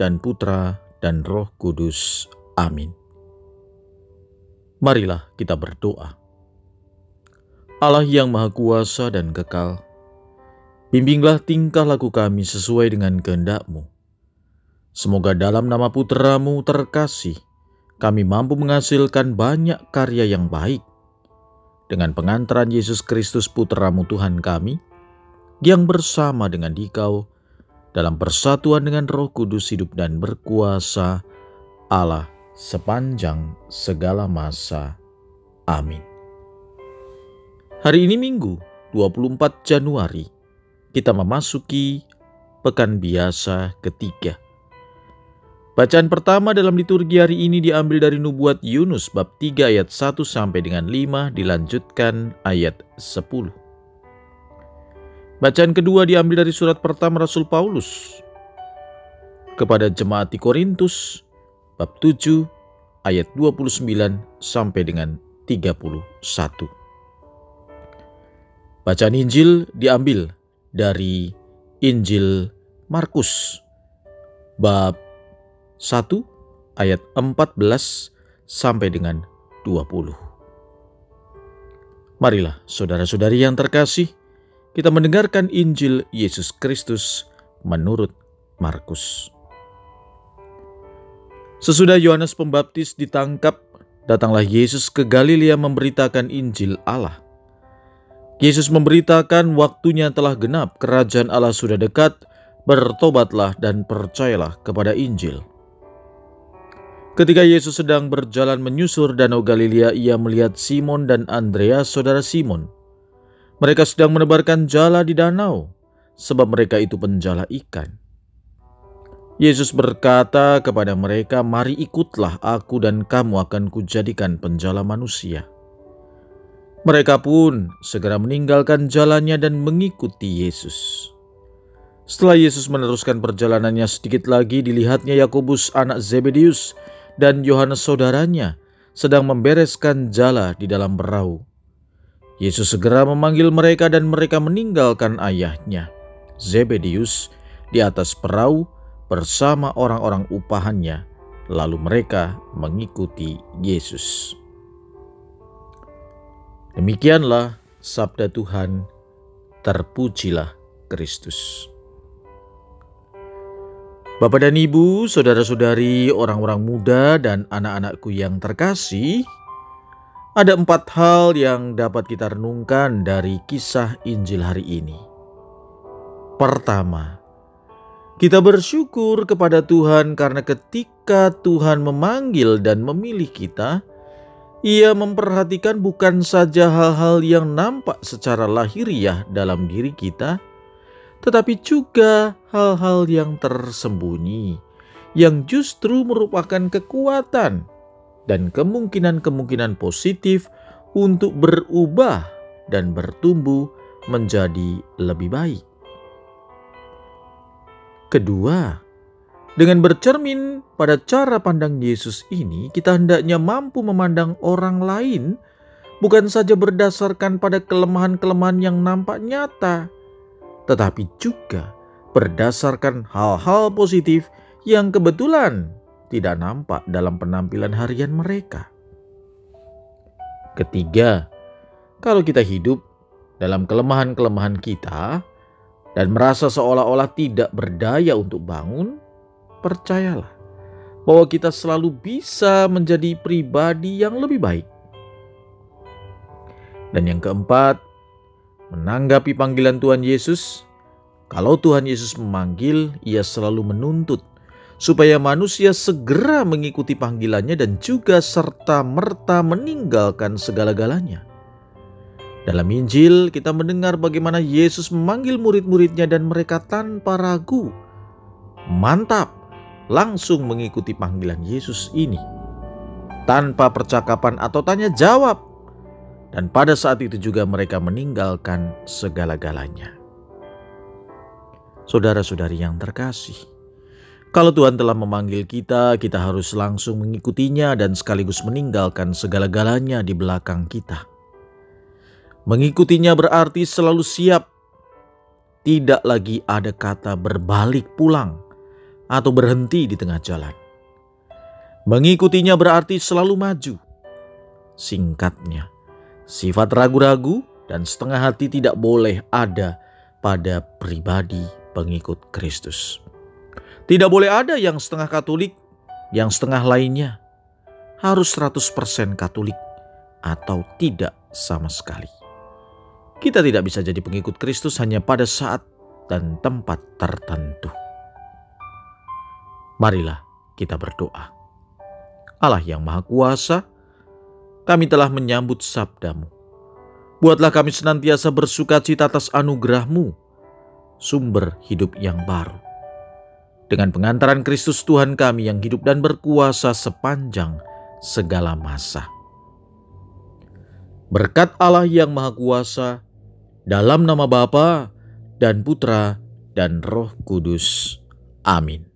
dan Putra dan Roh Kudus. Amin. Marilah kita berdoa. Allah yang Maha Kuasa dan Kekal, Bimbinglah tingkah laku kami sesuai dengan kehendak-Mu. Semoga dalam nama putramu terkasih, kami mampu menghasilkan banyak karya yang baik. Dengan pengantaran Yesus Kristus putramu Tuhan kami, yang bersama dengan dikau, dalam persatuan dengan roh kudus hidup dan berkuasa, Allah sepanjang segala masa. Amin. Hari ini Minggu, 24 Januari kita memasuki pekan biasa ketiga. Bacaan pertama dalam liturgi hari ini diambil dari nubuat Yunus bab 3 ayat 1 sampai dengan 5 dilanjutkan ayat 10. Bacaan kedua diambil dari surat pertama Rasul Paulus kepada jemaat di Korintus bab 7 ayat 29 sampai dengan 31. Bacaan Injil diambil dari Injil Markus bab 1 ayat 14 sampai dengan 20. Marilah saudara-saudari yang terkasih, kita mendengarkan Injil Yesus Kristus menurut Markus. Sesudah Yohanes Pembaptis ditangkap, datanglah Yesus ke Galilea memberitakan Injil Allah. Yesus memberitakan waktunya telah genap, kerajaan Allah sudah dekat, bertobatlah dan percayalah kepada Injil. Ketika Yesus sedang berjalan menyusur danau Galilea, ia melihat Simon dan Andreas, saudara Simon. Mereka sedang menebarkan jala di danau, sebab mereka itu penjala ikan. Yesus berkata kepada mereka, "Mari ikutlah aku, dan kamu akan kujadikan penjala manusia." Mereka pun segera meninggalkan jalannya dan mengikuti Yesus. Setelah Yesus meneruskan perjalanannya sedikit lagi, dilihatnya Yakobus anak Zebedius dan Yohanes saudaranya sedang membereskan jala di dalam perahu. Yesus segera memanggil mereka dan mereka meninggalkan ayahnya, Zebedius, di atas perahu bersama orang-orang upahannya. Lalu mereka mengikuti Yesus. Demikianlah sabda Tuhan, terpujilah Kristus. Bapak dan Ibu, saudara-saudari, orang-orang muda dan anak-anakku yang terkasih, ada empat hal yang dapat kita renungkan dari kisah Injil hari ini. Pertama, kita bersyukur kepada Tuhan karena ketika Tuhan memanggil dan memilih kita, ia memperhatikan bukan saja hal-hal yang nampak secara lahiriah dalam diri kita, tetapi juga hal-hal yang tersembunyi, yang justru merupakan kekuatan dan kemungkinan-kemungkinan positif untuk berubah dan bertumbuh menjadi lebih baik. Kedua, dengan bercermin pada cara pandang Yesus ini, kita hendaknya mampu memandang orang lain bukan saja berdasarkan pada kelemahan-kelemahan yang nampak nyata, tetapi juga berdasarkan hal-hal positif yang kebetulan tidak nampak dalam penampilan harian mereka. Ketiga, kalau kita hidup dalam kelemahan-kelemahan kita dan merasa seolah-olah tidak berdaya untuk bangun, percayalah bahwa kita selalu bisa menjadi pribadi yang lebih baik. Dan yang keempat, menanggapi panggilan Tuhan Yesus. Kalau Tuhan Yesus memanggil, ia selalu menuntut supaya manusia segera mengikuti panggilannya dan juga serta-merta meninggalkan segala-galanya. Dalam Injil, kita mendengar bagaimana Yesus memanggil murid-muridnya dan mereka tanpa ragu. Mantap, langsung mengikuti panggilan Yesus ini tanpa percakapan atau tanya jawab. Dan pada saat itu juga mereka meninggalkan segala-galanya. Saudara-saudari yang terkasih, kalau Tuhan telah memanggil kita, kita harus langsung mengikutinya dan sekaligus meninggalkan segala-galanya di belakang kita. Mengikutinya berarti selalu siap, tidak lagi ada kata berbalik pulang atau berhenti di tengah jalan. Mengikutinya berarti selalu maju. Singkatnya, sifat ragu-ragu dan setengah hati tidak boleh ada pada pribadi pengikut Kristus. Tidak boleh ada yang setengah Katolik, yang setengah lainnya. Harus 100% Katolik atau tidak sama sekali. Kita tidak bisa jadi pengikut Kristus hanya pada saat dan tempat tertentu. Marilah kita berdoa. Allah yang Maha Kuasa, kami telah menyambut sabdamu. Buatlah kami senantiasa bersuka cita atas anugerahmu, sumber hidup yang baru dengan pengantaran Kristus Tuhan kami yang hidup dan berkuasa sepanjang segala masa. Berkat Allah yang Maha Kuasa, dalam nama Bapa dan Putra dan Roh Kudus. Amin.